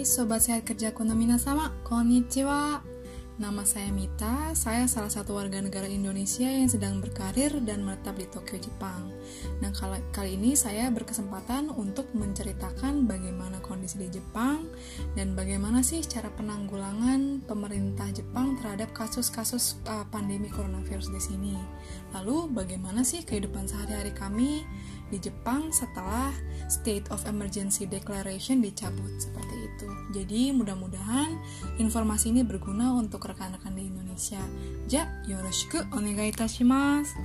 Hai Sobat Sehat Kerja Kuno Minasama, Konnichiwa Nama saya Mita, saya salah satu warga negara Indonesia yang sedang berkarir dan menetap di Tokyo, Jepang. Nah, kali ini saya berkesempatan untuk menceritakan bagaimana kondisi di Jepang dan bagaimana sih cara penanggulangan pemerintah Jepang terhadap kasus-kasus uh, pandemi coronavirus di sini. Lalu, bagaimana sih kehidupan sehari-hari kami di Jepang setelah State of Emergency Declaration dicabut seperti itu. Jadi, mudah-mudahan informasi ini berguna untuk rekan-rekan di Indonesia. Ja, yoroshiku onegai itashimasu.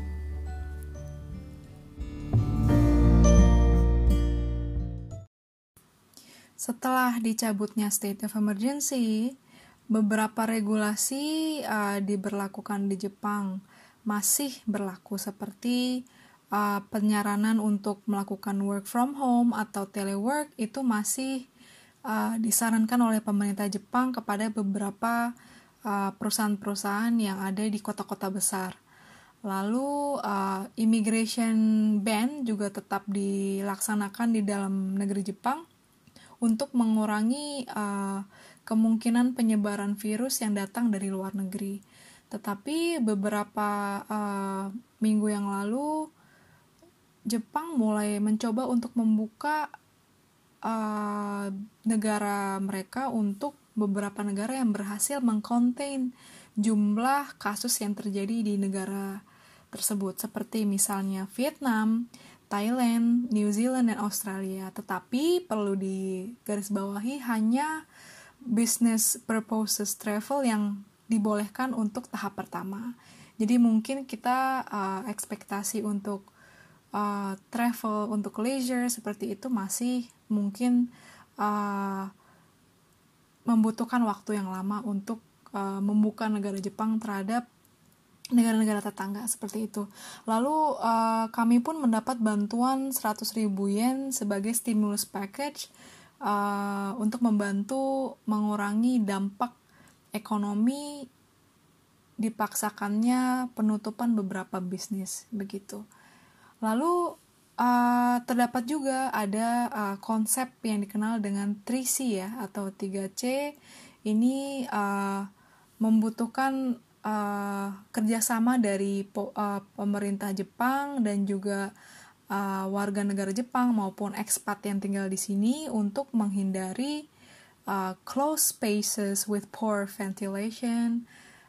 Setelah dicabutnya state of emergency, beberapa regulasi uh, diberlakukan di Jepang masih berlaku seperti uh, penyaranan untuk melakukan work from home atau telework itu masih uh, disarankan oleh pemerintah Jepang kepada beberapa Uh, perusahaan-perusahaan yang ada di kota-kota besar. Lalu uh, immigration ban juga tetap dilaksanakan di dalam negeri Jepang untuk mengurangi uh, kemungkinan penyebaran virus yang datang dari luar negeri. Tetapi beberapa uh, minggu yang lalu Jepang mulai mencoba untuk membuka uh, negara mereka untuk beberapa negara yang berhasil mengkontain jumlah kasus yang terjadi di negara tersebut seperti misalnya Vietnam, Thailand, New Zealand dan Australia. Tetapi perlu digarisbawahi hanya business purposes travel yang dibolehkan untuk tahap pertama. Jadi mungkin kita uh, ekspektasi untuk uh, travel untuk leisure seperti itu masih mungkin uh, membutuhkan waktu yang lama untuk uh, membuka negara Jepang terhadap negara-negara tetangga seperti itu. Lalu uh, kami pun mendapat bantuan 100 ribu yen sebagai stimulus package uh, untuk membantu mengurangi dampak ekonomi dipaksakannya penutupan beberapa bisnis begitu. Lalu uh, terdapat juga ada uh, konsep yang dikenal dengan 3C ya atau 3C ini uh, membutuhkan uh, kerjasama dari po, uh, pemerintah Jepang dan juga uh, warga negara Jepang maupun ekspat yang tinggal di sini untuk menghindari uh, close spaces with poor ventilation,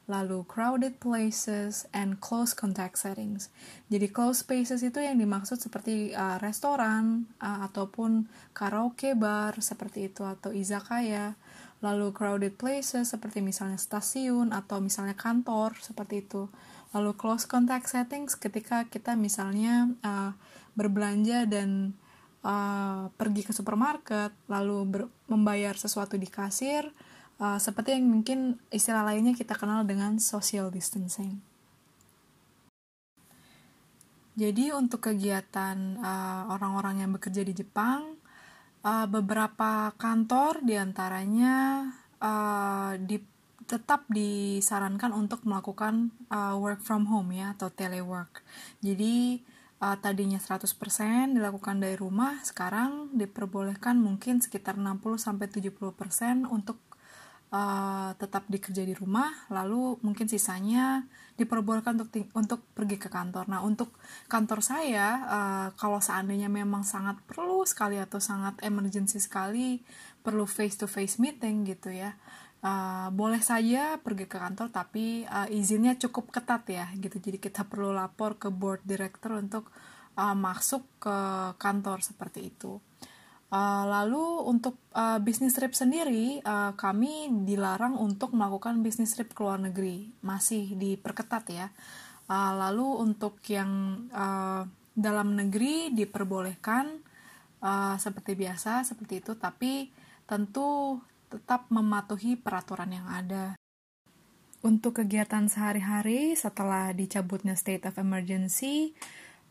lalu crowded places, and close contact settings. Jadi close spaces itu yang dimaksud seperti uh, restoran uh, ataupun karaoke bar seperti itu atau izakaya. Lalu crowded places seperti misalnya stasiun atau misalnya kantor seperti itu. Lalu close contact settings ketika kita misalnya uh, berbelanja dan uh, pergi ke supermarket lalu membayar sesuatu di kasir uh, seperti yang mungkin istilah lainnya kita kenal dengan social distancing. Jadi untuk kegiatan uh, orang-orang uh, yang bekerja di Jepang, uh, beberapa kantor di antaranya uh, di, tetap disarankan untuk melakukan uh, work from home ya atau telework. Jadi uh, tadinya 100% dilakukan dari rumah, sekarang diperbolehkan mungkin sekitar 60 sampai 70% untuk uh, tetap dikerja di rumah, lalu mungkin sisanya diperbolehkan untuk untuk pergi ke kantor. Nah, untuk kantor saya, uh, kalau seandainya memang sangat perlu sekali atau sangat emergency sekali, perlu face to face meeting gitu ya, uh, boleh saja pergi ke kantor, tapi uh, izinnya cukup ketat ya, gitu. Jadi kita perlu lapor ke board director untuk uh, masuk ke kantor seperti itu. Uh, lalu untuk uh, bisnis trip sendiri, uh, kami dilarang untuk melakukan bisnis trip ke luar negeri, masih diperketat ya. Uh, lalu untuk yang uh, dalam negeri diperbolehkan uh, seperti biasa, seperti itu, tapi tentu tetap mematuhi peraturan yang ada. Untuk kegiatan sehari-hari setelah dicabutnya state of emergency,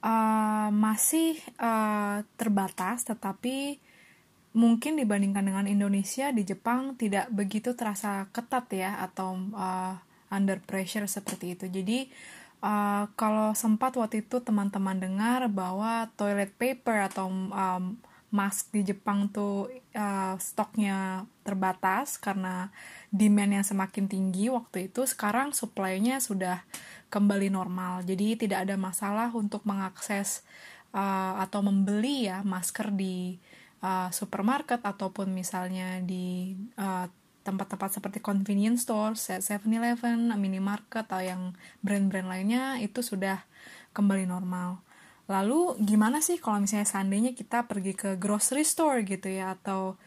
uh, masih uh, terbatas, tetapi mungkin dibandingkan dengan Indonesia di Jepang tidak begitu terasa ketat ya atau uh, under pressure seperti itu. Jadi uh, kalau sempat waktu itu teman-teman dengar bahwa toilet paper atau um, mask di Jepang tuh uh, stoknya terbatas karena demand yang semakin tinggi waktu itu sekarang supply-nya sudah kembali normal jadi tidak ada masalah untuk mengakses uh, atau membeli ya masker di uh, supermarket ataupun misalnya di uh, tempat-tempat seperti convenience store, 7-Eleven, minimarket atau yang brand-brand lainnya itu sudah kembali normal. Lalu gimana sih kalau misalnya seandainya kita pergi ke grocery store gitu ya atau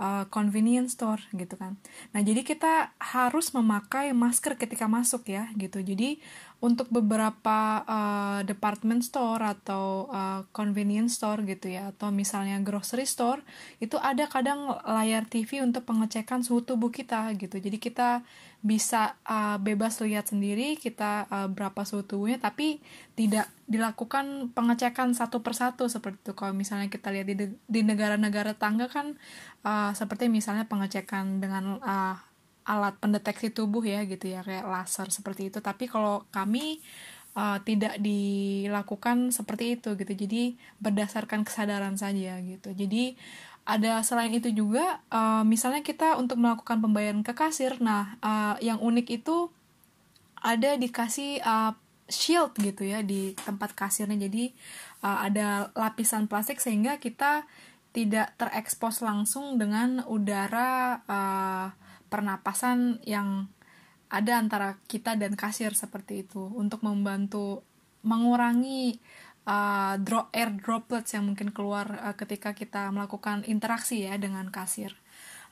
uh, convenience store gitu kan. Nah, jadi kita harus memakai masker ketika masuk ya gitu. Jadi untuk beberapa uh, department store atau uh, convenience store gitu ya atau misalnya grocery store itu ada kadang layar TV untuk pengecekan suhu tubuh kita gitu. Jadi kita bisa uh, bebas lihat sendiri kita uh, berapa suhu tubuhnya tapi tidak dilakukan pengecekan satu persatu seperti itu. Kalau misalnya kita lihat di negara-negara tangga kan uh, seperti misalnya pengecekan dengan uh, alat pendeteksi tubuh ya gitu ya kayak laser seperti itu. Tapi kalau kami uh, tidak dilakukan seperti itu gitu. Jadi berdasarkan kesadaran saja gitu. Jadi ada selain itu juga uh, misalnya kita untuk melakukan pembayaran ke kasir nah uh, yang unik itu ada dikasih uh, shield gitu ya di tempat kasirnya. Jadi uh, ada lapisan plastik sehingga kita tidak terekspos langsung dengan udara uh, pernapasan yang ada antara kita dan kasir seperti itu untuk membantu mengurangi uh, drop air droplets yang mungkin keluar uh, ketika kita melakukan interaksi ya dengan kasir.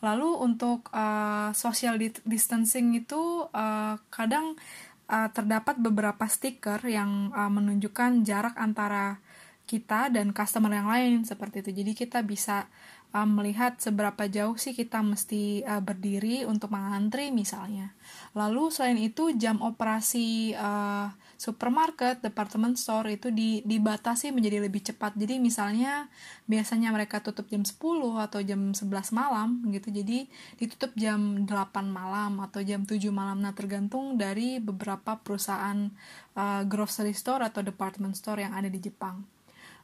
Lalu untuk uh, social distancing itu uh, kadang uh, terdapat beberapa stiker yang uh, menunjukkan jarak antara kita dan customer yang lain seperti itu. Jadi kita bisa uh, melihat seberapa jauh sih kita mesti uh, berdiri untuk mengantri misalnya. Lalu selain itu jam operasi uh, supermarket, department store itu di, dibatasi menjadi lebih cepat. Jadi misalnya biasanya mereka tutup jam 10 atau jam 11 malam gitu. Jadi ditutup jam 8 malam atau jam 7 malam. Nah, tergantung dari beberapa perusahaan uh, grocery store atau department store yang ada di Jepang.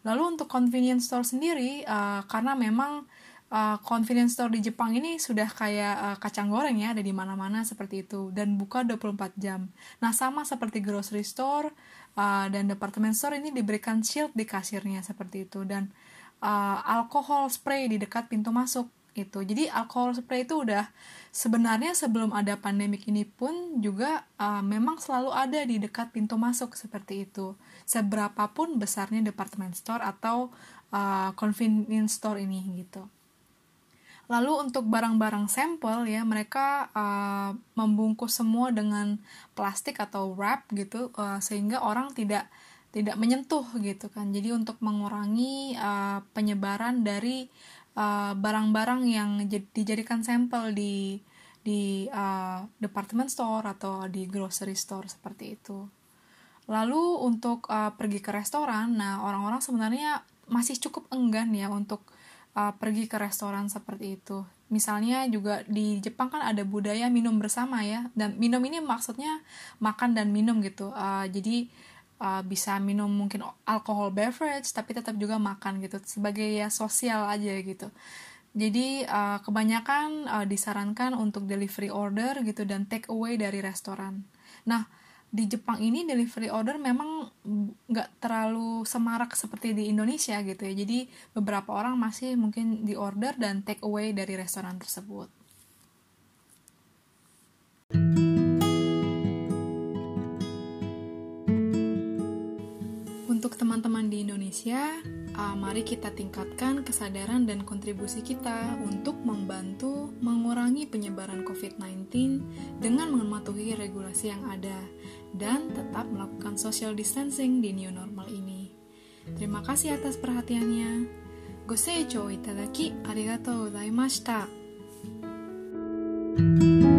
Lalu untuk convenience store sendiri, uh, karena memang uh, convenience store di Jepang ini sudah kayak uh, kacang goreng ya, ada di mana-mana seperti itu dan buka 24 jam. Nah, sama seperti grocery store uh, dan department store ini diberikan shield di kasirnya seperti itu dan uh, alkohol spray di dekat pintu masuk itu. Jadi alkohol spray itu udah sebenarnya sebelum ada pandemik ini pun juga uh, memang selalu ada di dekat pintu masuk seperti itu seberapapun besarnya department store atau uh, convenience store ini gitu. Lalu untuk barang-barang sampel ya mereka uh, membungkus semua dengan plastik atau wrap gitu uh, sehingga orang tidak tidak menyentuh gitu kan. Jadi untuk mengurangi uh, penyebaran dari barang-barang uh, yang dijadikan sampel di di uh, department store atau di grocery store seperti itu. Lalu untuk uh, pergi ke restoran, nah orang-orang sebenarnya masih cukup enggan ya untuk uh, pergi ke restoran seperti itu. Misalnya juga di Jepang kan ada budaya minum bersama ya, dan minum ini maksudnya makan dan minum gitu. Uh, jadi uh, bisa minum mungkin alkohol beverage, tapi tetap juga makan gitu sebagai ya sosial aja gitu. Jadi uh, kebanyakan uh, disarankan untuk delivery order gitu dan take away dari restoran. Nah di Jepang ini delivery order memang nggak terlalu semarak seperti di Indonesia gitu ya jadi beberapa orang masih mungkin di order dan take away dari restoran tersebut untuk teman-teman di Indonesia uh, mari kita tingkatkan kesadaran dan kontribusi kita untuk membantu mengurangi penyebaran COVID-19 dengan mematuhi regulasi yang ada dan tetap melakukan social distancing di new normal ini. Terima kasih atas perhatiannya. Goseichou itadaki arigatou gozaimashita. thank you